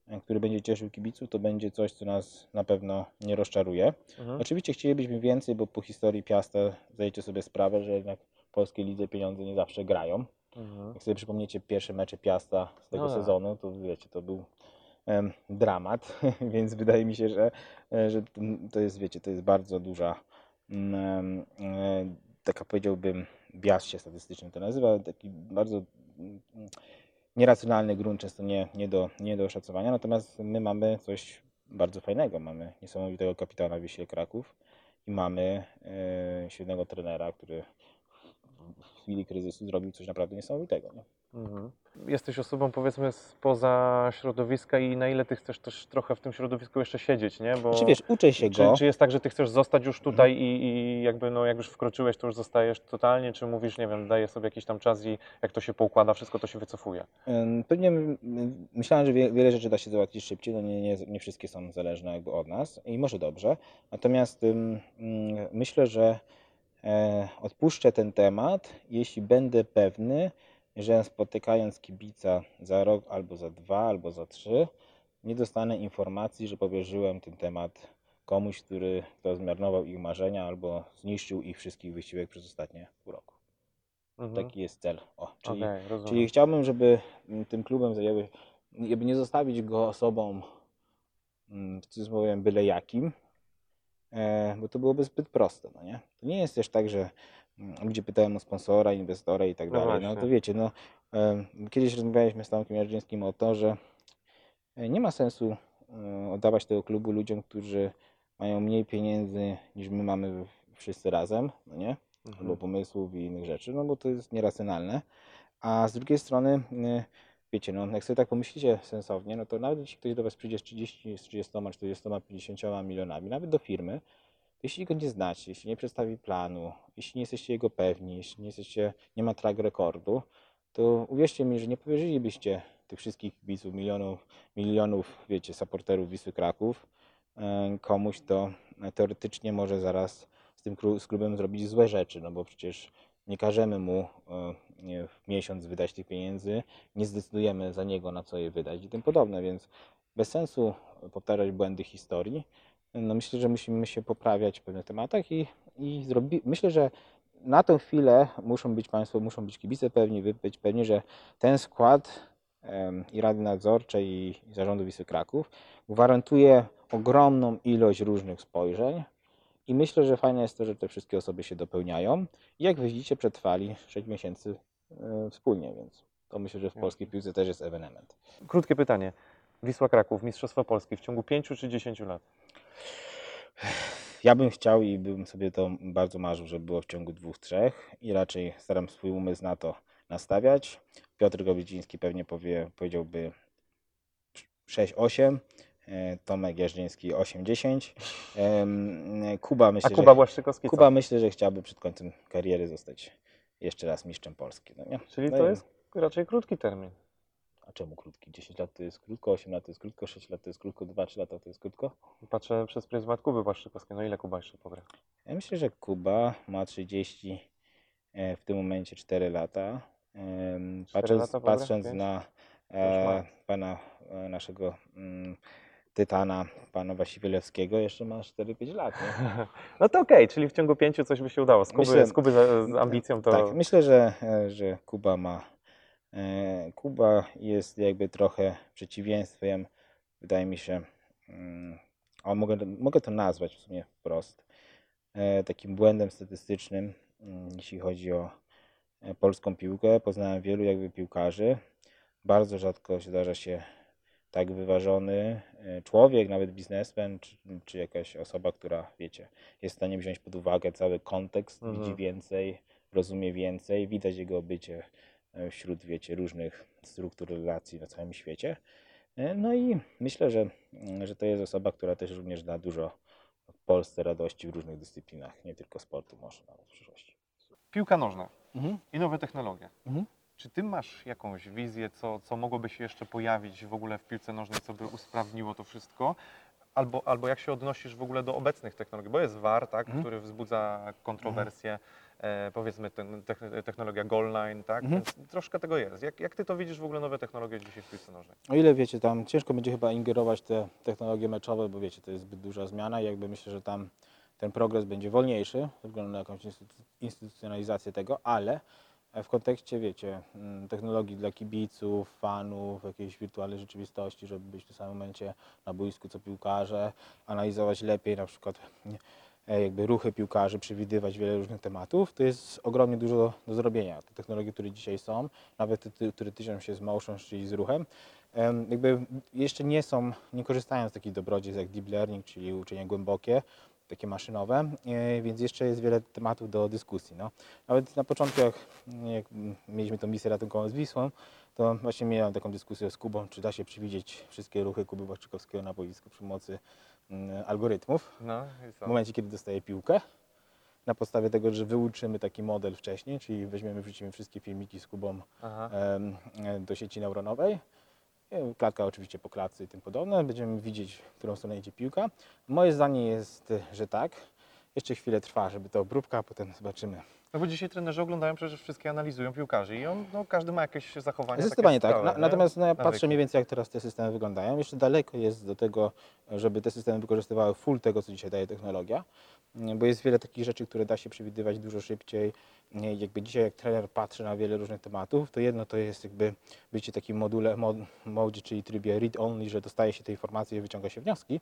e, który będzie cieszył kibiców, to będzie coś, co nas na pewno nie rozczaruje. Mhm. Oczywiście chcielibyśmy więcej, bo po historii Piasta zdajecie sobie sprawę, że jednak w polskiej lidze pieniądze nie zawsze grają. Mhm. Jak sobie przypomniecie pierwsze mecze Piasta z tego No tak. sezonu, to wiecie, to był em, dramat, <laughs> więc wydaje mi się, że, e, że to jest, wiecie, to jest bardzo duża, mm, e, taka powiedziałbym, bias się statystyczny to nazywa, taki bardzo mm, nieracjonalny grunt, często nie, nie, do, nie do oszacowania, natomiast my mamy coś bardzo fajnego, mamy niesamowitego kapitana Wiśle Kraków i mamy e, świetnego trenera, który w chwili kryzysu zrobił coś naprawdę niesamowitego. Nie? Mhm. Jesteś osobą powiedzmy spoza środowiska i na ile ty chcesz też trochę w tym środowisku jeszcze siedzieć, nie? Bo Czy wiesz, uczę się go. czy jest tak, że ty chcesz zostać już tutaj i, i jakby no jak już wkroczyłeś, to już zostajesz totalnie, czy mówisz, nie wiem, daję sobie jakiś tam czas i jak to się poukłada, wszystko to się wycofuje? Pewnie myślałem, że wie, wiele rzeczy da się załatwić szybciej, no nie, nie, nie wszystkie są zależne jakby od nas i może dobrze. Natomiast ym, ym, myślę, że odpuszczę ten temat, jeśli będę pewny, że spotykając kibica za rok albo za dwa, albo za trzy, nie dostanę informacji, że powierzyłem ten temat komuś, który kto zmarnował ich marzenia albo zniszczył ich wszystkich wysiłek przez ostatnie pół roku. Mhm. Taki jest cel. O, czyli rozumiem. Czyli chciałbym, żeby mm, tym klubem zajęły, jakby nie zostawić go osobom, mm, w cudzysłowie, byle jakim, e, bo to byłoby zbyt proste, no nie? To nie jest też tak, że mm, ludzie pytają o sponsora, inwestora i tak No dalej. No to właśnie. wiecie, no e, kiedyś rozmawialiśmy z Tomkiem Jarzyńskim o to, że e, nie ma sensu e, oddawać tego klubu ludziom, którzy mają mniej pieniędzy niż my mamy wszyscy razem, no nie? albo Mhm. pomysłów i innych rzeczy, no bo to jest nieracjonalne. A z drugiej strony, wiecie, no jak sobie tak pomyślicie sensownie, no to nawet jeśli ktoś do Was przyjdzie z 30, z 30, 40, 50 milionami, nawet do firmy, jeśli go nie znacie, jeśli nie przedstawi planu, jeśli nie jesteście jego pewni, jeśli nie jesteście, nie ma track rekordu, to uwierzcie mi, że nie powierzylibyście tych wszystkich kibiców, milionów, milionów, wiecie, supporterów Wisły Kraków komuś, to teoretycznie może zaraz z tym klubem zrobić złe rzeczy, no bo przecież nie każemy mu e, w miesiąc wydać tych pieniędzy, nie zdecydujemy za niego na co je wydać i tym podobne, więc bez sensu powtarzać błędy historii. No myślę, że musimy się poprawiać w pewnych tematach i, i zrobi, myślę, że na tę chwilę muszą być Państwo, muszą być kibice pewni, być pewni, że ten skład i Rady Nadzorczej i Zarządu Wisły Kraków gwarantuje ogromną ilość różnych spojrzeń, i myślę, że fajne jest to, że te wszystkie osoby się dopełniają. I jak widzicie, przetrwali 6 miesięcy e, wspólnie, więc to myślę, że w polskiej piłce też jest ewenement. Krótkie pytanie. Wisła Kraków, Mistrzostwo Polski w ciągu 5 czy 10 lat? Ja bym chciał i bym sobie to bardzo marzył, żeby było w ciągu dwóch, trzech i raczej staram swój umysł na to nastawiać. Piotr Gowiedziński pewnie powie, powiedziałby 6-8, e, Tomek Jarzyński 8-10, em, Kuba A myślę, Kuba że, Błaszczykowski co? Kuba myślę, że chciałby przed końcem kariery zostać jeszcze raz mistrzem Polski. No nie? Czyli No to jest raczej krótki termin. A czemu krótki? 10 lat to jest krótko, 8 lat to jest krótko, 6 lat to jest krótko, 2-3 lata to jest krótko? Patrzę przez pryzmat Kuby Błaszczykowskiej. No ile Kuba jeszcze pogra? Ja myślę, że Kuba ma 30, e, w tym momencie 4 lata. Em, Cztery Patrząc, lata pogra? patrząc na e, pana e, naszego mm, tytana, pana Wasiwielewskiego, jeszcze ma 4-5 lat. Nie? <laughs> No to okej, czyli w ciągu pięciu coś by się udało. Z Kuby, Myślę- z, Kuby z, z ambicją to... Tak, myślę, że, e, że Kuba ma. e, Kuba jest jakby trochę przeciwieństwem, wydaje mi się, mm, a mogę, mogę to nazwać w sumie wprost, e, takim błędem statystycznym, mm, jeśli chodzi o e, polską piłkę. Poznałem wielu jakby piłkarzy, Bardzo rzadko zdarza się tak wyważony e, człowiek, nawet biznesmen, czy, czy jakaś osoba, która, wiecie, jest w stanie wziąć pod uwagę cały kontekst, Mhm. widzi więcej, rozumie więcej, widać jego bycie e, wśród, wiecie, różnych struktur relacji na całym świecie. E, No i myślę, że, mm, że to jest osoba, która też również da dużo w Polsce radości w różnych dyscyplinach, nie tylko sportu, może nawet w przyszłości. Piłka nożna Mhm. i nowe technologie. Mhm. Czy ty masz jakąś wizję, co, co mogłoby się jeszcze pojawić w ogóle w piłce nożnej, co by usprawniło to wszystko? Albo, albo jak się odnosisz w ogóle do obecnych technologii? Bo jest VAR, tak, Mhm. który wzbudza kontrowersje, e, powiedzmy ten, techn- technologia goal line, tak? Mhm. Więc troszkę tego jest. Jak, jak ty to widzisz w ogóle nowe technologie dzisiaj w piłce nożnej? O ile wiecie, tam ciężko będzie chyba ingerować te technologie meczowe, bo wiecie, to jest zbyt duża zmiana i jakby myślę, że tam ten progres będzie wolniejszy ze względu na jakąś instytu- instytucjonalizację tego, ale w kontekście, wiecie, mm, technologii dla kibiców, fanów, jakiejś wirtualnej rzeczywistości, żeby być w tym samym momencie na boisku co piłkarze, analizować lepiej na przykład e, jakby ruchy piłkarzy, przewidywać wiele różnych tematów, to jest ogromnie dużo do, zrobienia. Te technologie, które dzisiaj są, nawet te, które tyczą się z motion, czyli z ruchem, em, jakby jeszcze nie są, nie korzystają z takich dobrodziejstw jak deep learning, czyli uczenie głębokie, takie maszynowe, e, więc jeszcze jest wiele tematów do dyskusji. No. Nawet na początku, jak, jak mieliśmy tą misję ratunkową z Wisłą, to właśnie miałem taką dyskusję z Kubą, czy da się przewidzieć wszystkie ruchy Kuby Błaszczykowskiego na boisku przy pomocy mm, algorytmów No w momencie, kiedy dostaje piłkę. Na podstawie tego, że wyuczymy taki model wcześniej, czyli weźmiemy, wrzucimy wszystkie filmiki z Kubą em, do sieci neuronowej. Klatka oczywiście po klatce i tym podobne. Będziemy widzieć, w którą stronę idzie piłka. Moje zdanie jest, że tak. Jeszcze chwilę trwa, żeby to obróbka, a potem zobaczymy. No bo dzisiaj trenerzy oglądają przecież wszystkie analizują piłkarzy i on, no, każdy ma jakieś zachowania. Zdecydowanie tak. stałe, Na, nie? natomiast no, ja Nawyki. patrzę mniej więcej, jak teraz te systemy wyglądają. Jeszcze daleko jest do tego, żeby te systemy wykorzystywały full tego, co dzisiaj daje technologia, bo jest wiele takich rzeczy, które da się przewidywać dużo szybciej. Jakby dzisiaj, jak trener patrzy na wiele różnych tematów, to jedno to jest jakby bycie takim module, mod, modzie, czyli trybie read-only, że dostaje się te informacje i wyciąga się wnioski.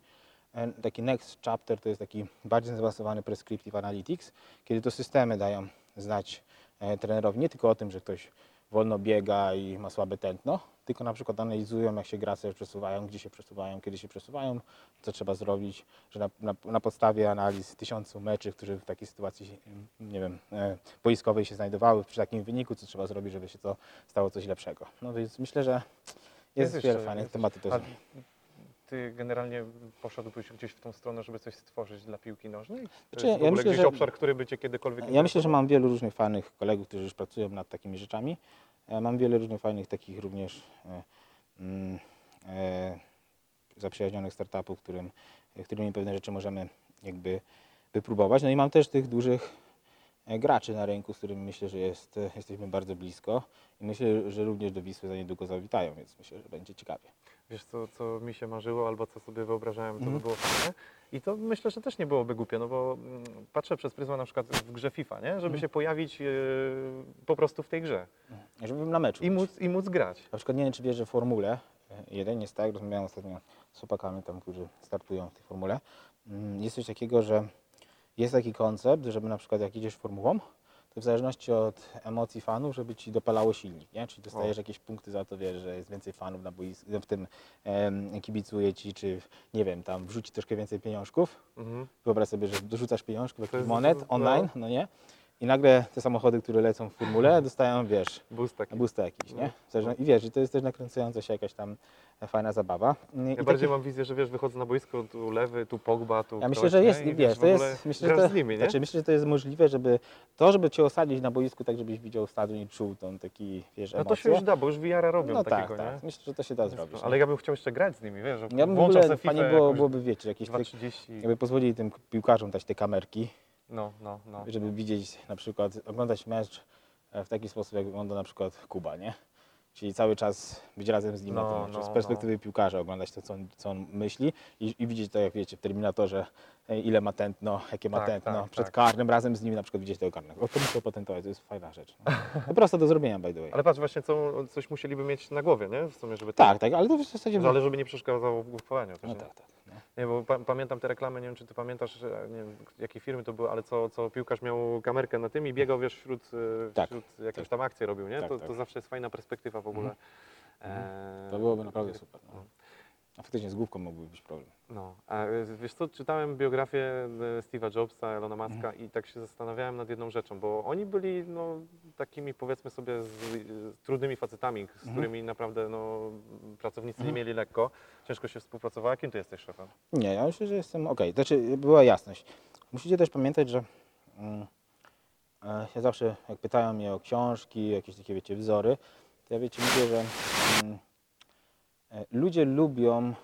Taki next chapter to jest taki bardziej zaawansowany prescriptive analytics, kiedy to systemy dają znać e, trenerowi nie tylko o tym, że ktoś wolno biega i ma słabe tętno, tylko na przykład analizują, jak się gracze przesuwają, gdzie się przesuwają, kiedy się przesuwają, co trzeba zrobić, że na, na, na podstawie analiz tysiącu meczy, które w takiej sytuacji, nie wiem, e, boiskowej się znajdowały, przy takim wyniku, co trzeba zrobić, żeby się to stało coś lepszego. No więc myślę, że jest, jeszcze- wiele fajnych jest tematów ty generalnie poszedłbyś gdzieś w tą stronę, żeby coś stworzyć dla piłki nożnej? Znaczy, ja ogóle myślę, gdzieś że- obszar, który by cię kiedykolwiek Ja myślę, że mam wielu różnych fajnych kolegów, którzy już pracują nad takimi rzeczami. E, Mam wiele różnych fajnych takich również e, mm, e, zaprzyjaźnionych startupów, którym, którymi pewne rzeczy możemy jakby wypróbować. No i mam też tych dużych e, graczy na rynku, z którymi myślę, że jest, e, jesteśmy bardzo blisko i myślę, że również do Wisły za niedługo zawitają, więc myślę, że będzie ciekawie. Wiesz, co, co mi się marzyło, albo co sobie wyobrażałem, to Mhm. by było fajne. I to myślę, że też nie byłoby głupie, no bo mm, patrzę przez pryzmat na przykład w grze FIFA, nie? Żeby Mhm. się pojawić e, po prostu w tej grze Żeby na meczu i być. móc, i móc grać. Na przykład nie wiem, czy wiesz, że w formule e, jeden jest tak, rozmawiałem ostatnio z chłopakami tam, którzy startują w tej formule. Mm, Jest coś takiego, że jest taki koncept, żeby na przykład jak idziesz formułą, to w zależności od emocji fanów, żeby ci dopalało silnik, nie? Czyli dostajesz O. jakieś punkty za to, wiesz, że jest więcej fanów na boisku, w tym em, kibicuje ci, czy nie wiem, tam wrzuci troszkę więcej pieniążków. Mhm. Wyobraź sobie, że dorzucasz pieniążków, jakichś monet no. online, no nie? I nagle te samochody, które lecą w formule, dostają, wiesz, Boost taki. boost jakiś, nie? No. I wiesz, i to jest też nakręcająca się jakaś tam e, fajna zabawa. I Ja taki- bardziej mam wizję, że wiesz, wychodzę na boisko, tu lewy, tu Pogba, tu ja myślę, że nie? jest, I wiesz, to jest, myślę, że to, z nimi, nie? znaczy, myślę, że to jest możliwe, żeby to, żeby cię osadzić na boisku tak, żebyś widział stadion i czuł tą taki, wiesz, No to się już da, bo już VR robią no tak, takiego, tak, nie? myślę, że to się da zrobić. Ale ja bym chciał jeszcze grać z nimi, wiesz, ja bym w ogóle, fajnie było, byłoby, wiecie, jakieś te, 2.30, jakby pozwolili tym piłkarzom dać te kamerki, no, no, no. żeby widzieć na przykład, oglądać mecz e, w taki sposób, jak wygląda na przykład Kuba, nie? Czyli cały czas być razem z nim na No, tym meczu, no, z perspektywy piłkarza oglądać to, co on, co on myśli i, i widzieć to, jak wiecie, w Terminatorze, e, ile ma tętno, jakie ma Tak, tętno, tak, przed tak. karnym, razem z nim na przykład widzieć tego karnego. O, to muszę opatentować, to jest fajna rzecz. No. No prosto do zrobienia, by the way. Ale patrz, właśnie co, coś musieliby mieć na głowie, nie? W sumie, żeby Tak, tak, ale to w zasadzie... To, ale żeby nie przeszkadzało w też, no tak, tak. No. Nie, bo pa, pamiętam te reklamy, nie wiem, czy ty pamiętasz, nie wiem, jakie firmy to były, ale co, co piłkarz miał kamerkę na tym i biegał, wiesz, wśród, e, Tak, wśród jakieś tak. tam akcje robił, nie? Tak, to, tak. to zawsze jest fajna perspektywa w ogóle. E, To byłoby naprawdę super. No. A faktycznie z główką mógłby być problem. No, a y, wiesz co, czytałem biografię y, Steve'a Jobsa, Elona Muska Mhm. i tak się zastanawiałem nad jedną rzeczą, bo oni byli no, takimi powiedzmy sobie z, z trudnymi facetami, z Mhm. którymi naprawdę no, pracownicy nie Mhm. mieli lekko, ciężko się współpracowało. Kim ty jesteś szefem? Nie, ja myślę, że jestem ok. Znaczy, była jasność. Musicie też pamiętać, że mm, e, ja zawsze, jak pytają mnie o książki, jakieś takie, wiecie, wzory, to ja, wiecie, mówię, że mm, ludzie lubią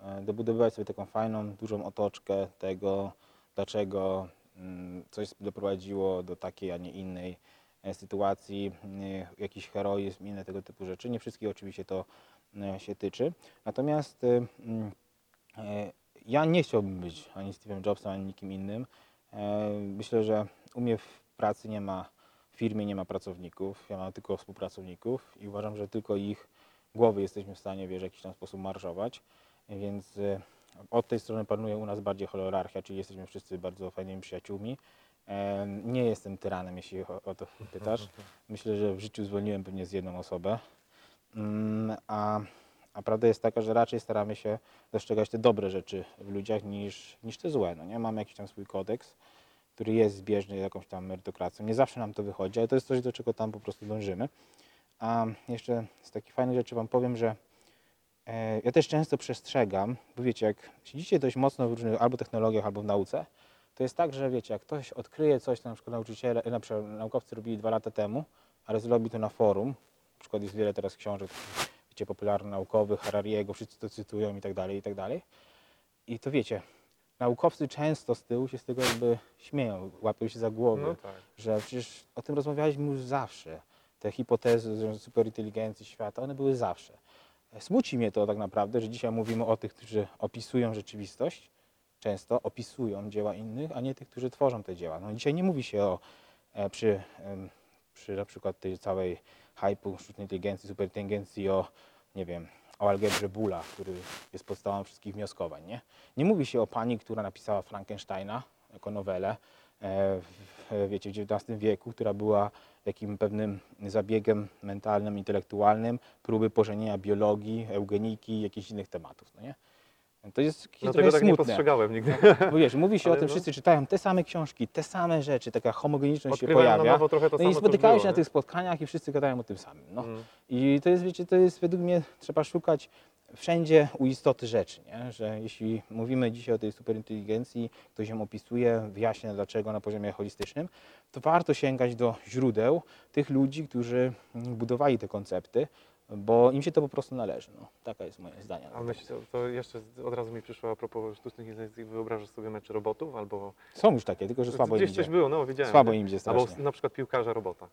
e, dobudowywać sobie taką fajną, dużą otoczkę tego, dlaczego mm, coś doprowadziło do takiej, a nie innej e, sytuacji, e, jakiś heroizm, inne tego typu rzeczy. Nie wszystkich oczywiście to e, się tyczy. Natomiast e, mm, E, Ja nie chciałbym być ani Steve'em Jobsem, ani nikim innym. E, Myślę, że u mnie w pracy nie ma, w firmie nie ma pracowników, ja mam tylko współpracowników i uważam, że tylko ich głowy jesteśmy w stanie wiesz, w jakiś tam sposób marżować. Więc e, od tej strony panuje u nas bardziej hierarchia, czyli jesteśmy wszyscy bardzo fajnymi przyjaciółmi. Nie jestem tyranem, jeśli o, o to pytasz. <laughs> Myślę, że w życiu zwolniłem pewnie z jedną osobę. Mm, A, a prawda jest taka, że raczej staramy się dostrzegać te dobre rzeczy w ludziach niż, niż te złe. No nie? Mamy jakiś tam swój kodeks, który jest zbieżny z jakąś tam merytokracją. Nie zawsze nam to wychodzi, ale to jest coś, do czego tam po prostu dążymy. A jeszcze z takich fajnych rzeczy Wam powiem, że e, ja też często przestrzegam, bo wiecie, jak siedzicie dość mocno w różnych albo technologiach, albo w nauce, to jest tak, że wiecie, jak ktoś odkryje coś, co na przykład nauczyciele, na przykład naukowcy robili dwa lata temu, ale zrobi to na forum, na przykład jest wiele teraz książek, wiecie, popularno-naukowych, Harariego, wszyscy to cytują i tak dalej, i tak dalej. I to wiecie, naukowcy często z tyłu się z tego jakby śmieją, łapią się za głowę, No tak. że przecież o tym rozmawialiśmy już zawsze. Te hipotezy superinteligencji świata, one były zawsze. Smuci mnie to tak naprawdę, że dzisiaj mówimy o tych, którzy opisują rzeczywistość, często opisują dzieła innych, a nie tych, którzy tworzą te dzieła. No dzisiaj nie mówi się o, e, przy, przy na przykład tej całej hypu sztucznej inteligencji, superinteligencji o, nie wiem, o algebrze Bula, który jest podstawą wszystkich wnioskowań, nie? Nie mówi się o pani, która napisała Frankensteina jako nowelę, w, wiecie, w XIX wieku, która była takim pewnym zabiegiem mentalnym, intelektualnym, próby pożenienia biologii, eugeniki, jakichś innych tematów, no nie? To jest Dlatego trochę tak nie smutne. postrzegałem nigdy. Bo wiesz, mówi się o Ale tym, no. wszyscy czytają te same książki, te same rzeczy, taka homogeniczność się na pojawia. nowo trochę to No i spotykają się na tych spotkaniach i wszyscy gadają o tym samym. No. Mm. I to jest, wiecie, to jest według mnie, trzeba szukać wszędzie u istoty rzeczy, nie? że jeśli mówimy dzisiaj o tej superinteligencji, ktoś ją opisuje, wyjaśnia dlaczego na poziomie holistycznym, to warto sięgać do źródeł tych ludzi, którzy budowali te koncepty, bo im się to po prostu należy. No, taka jest moje zdanie. A myśl, to jeszcze od razu mi przyszło a propos sztucznych inteligencji, wyobrażasz sobie mecze robotów albo... Są już takie, tylko że słabo im Gdzieś idzie. coś było, no widziałem. Słabo im idzie Albo strasznie. na przykład piłkarza robota.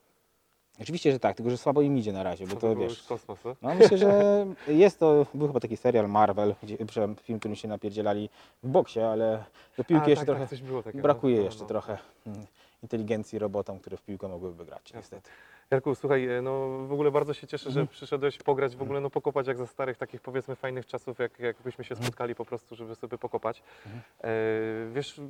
Oczywiście, że tak, tylko że słabo im idzie na razie, bo To, wiesz. już kosmos, co? No myślę, że <laughs> jest to, był chyba taki serial Marvel, gdzie, przepraszam, film, którym się napierdzielali w boksie, ale do piłki A, jeszcze tak, trochę tak, takiego. brakuje no, jeszcze no. trochę mm, inteligencji robotom, które w piłkę mogłyby wygrać, Jasne. niestety. Jarku, słuchaj, e, no w ogóle bardzo się cieszę, że Mhm. przyszedłeś pograć, w ogóle no pokopać jak za starych takich powiedzmy fajnych czasów, jak, jakbyśmy się Mhm. spotkali po prostu, żeby sobie pokopać. Mhm. E, wiesz,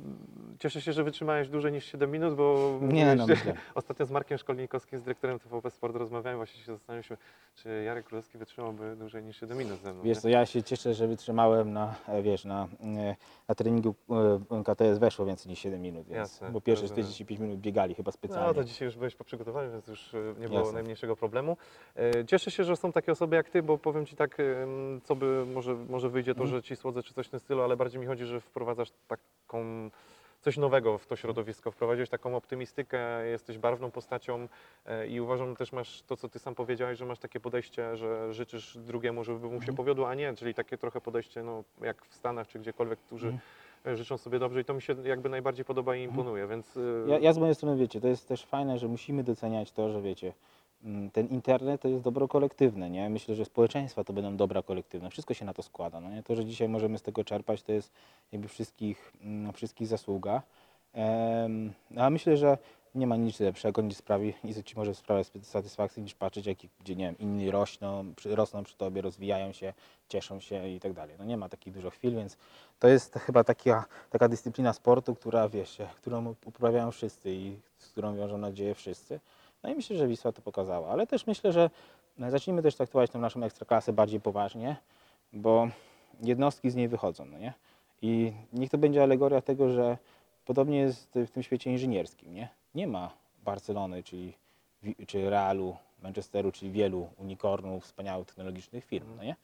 cieszę się, że wytrzymałeś dłużej niż 7 minut, bo Nie no, myślę. <laughs> ostatnio z Markiem Szkolnikowskim, z dyrektorem TVP Sport rozmawiałem, właśnie się zastanawialiśmy, czy Jarek Królewski wytrzymałby dłużej niż 7 minut ze mną. Wiesz nie? co, ja się cieszę, że wytrzymałem na, e, wiesz, na, e, na treningu e, KTS weszło więcej niż 7 minut, więc, Jasne, bo pierwsze rozumiem. 45 minut biegali chyba No specjalnie. to dzisiaj już byłeś po przygotowaniu, więc już e, nie było Jasne. najmniejszego problemu. E, Cieszę się, że są takie osoby jak ty, bo powiem ci tak, co by może, może wyjdzie to, Mhm. że ci słodzę czy coś w tym stylu, ale bardziej mi chodzi, że wprowadzasz taką coś nowego w to środowisko, wprowadziłeś taką optymistykę, jesteś barwną postacią e, i uważam też masz to, co ty sam powiedziałeś, że masz takie podejście, że życzysz drugiemu, żeby mu się Mhm. powiodło, a nie, czyli takie trochę podejście, no jak w Stanach czy gdziekolwiek, którzy Mhm. życzą sobie dobrze i to mi się jakby najbardziej podoba i imponuje, więc... e, Ja, ja z mojej strony, wiecie, to jest też fajne, że musimy doceniać to, że wiecie, ten internet to jest dobro kolektywne, nie? Myślę, że społeczeństwa to będą dobra kolektywne. Wszystko się na to składa, no nie? To, że dzisiaj możemy z tego czerpać, to jest jakby wszystkich, mm, wszystkich zasługa. Em, a myślę, że nie ma nic lepszego, nic sprawi, nic ci może sprawiać satysfakcji niż patrzeć, jak gdzie nie wiem, inni rośną, przy, rosną przy tobie, rozwijają się, cieszą się i tak dalej. No nie ma takich dużo chwil, więc to jest chyba taka, taka dyscyplina sportu, która wiesz, którą uprawiają wszyscy i z którą wiążą nadzieję wszyscy. No i myślę, że Wisła to pokazała, ale też myślę, że Zacznijmy też traktować tę naszą ekstraklasę bardziej poważnie, bo jednostki z niej wychodzą, no nie? I niech to będzie alegoria tego, że podobnie jest w tym świecie inżynierskim, nie? Nie ma Barcelony, czyli, czy Realu, Manchesteru, czyli wielu unikornów, wspaniałych technologicznych firm, no nie?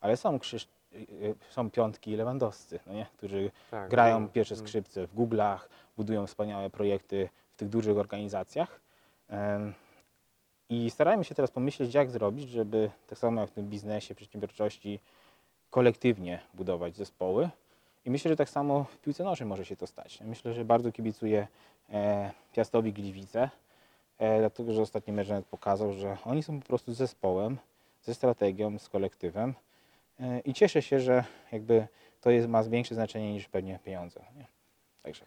Ale są, Krzysz... y, y, są piątki i lewandowscy, no nie? którzy Tak, grają no, pierwsze mm. skrzypce w Google'ach, budują wspaniałe projekty w tych dużych organizacjach. I starajmy się teraz pomyśleć, jak zrobić, żeby tak samo jak w tym biznesie, przedsiębiorczości, kolektywnie budować zespoły. I myślę, że tak samo w piłce nożnej może się to stać. Myślę, że bardzo kibicuję e, Piastowi Gliwice, e, dlatego że ostatni mecz nawet pokazał, że oni są po prostu zespołem, ze strategią, z kolektywem. E, I cieszę się, że jakby to jest, ma większe znaczenie niż pewnie pieniądze. Nie? Także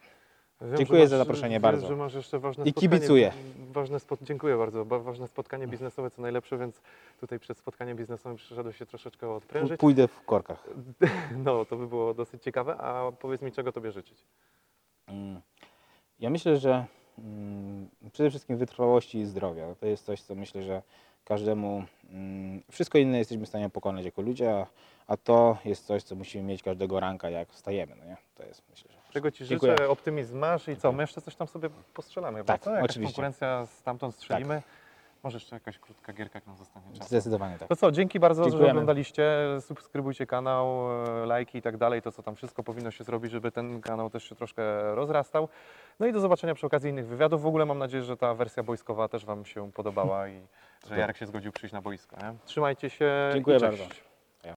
Wiem, Dziękuję że za masz- zaproszenie wiem, bardzo. że masz jeszcze ważne I spotkanie. kibicuję. Ważne spot... Dziękuję bardzo. Ba- Ważne spotkanie biznesowe, co najlepsze, więc tutaj przed spotkaniem biznesowym przyszedłeś się troszeczkę odprężyć. pójdę w korkach. <laughs> No, to by było dosyć ciekawe. A powiedz mi, czego tobie życzyć? Mm. Ja myślę, że mm, przede wszystkim wytrwałości i zdrowia. To jest coś, co myślę, że każdemu, mm, wszystko inne jesteśmy w stanie pokonać jako ludzie, a, a to jest coś, co musimy mieć każdego ranka, jak wstajemy. No nie? To jest, myślę, że... Czego ci Dziękuję. życzę, optymizm masz i co? My jeszcze coś tam sobie postrzelamy. Tak, co? Jakaś oczywiście. konkurencja stamtąd strzelimy. Może jeszcze jakaś krótka gierka, jak nam zostanie czas. Zdecydowanie tak. To co, dzięki bardzo, że Dziękujemy. oglądaliście. Subskrybujcie kanał, e, lajki i tak dalej. To co tam wszystko powinno się zrobić, żeby ten kanał też się troszkę rozrastał. No i do zobaczenia przy okazji innych wywiadów. W ogóle mam nadzieję, że ta wersja boiskowa też Wam się podobała i że. Jarek się zgodził przyjść na boisko. Nie? Trzymajcie się. Dziękuję bardzo.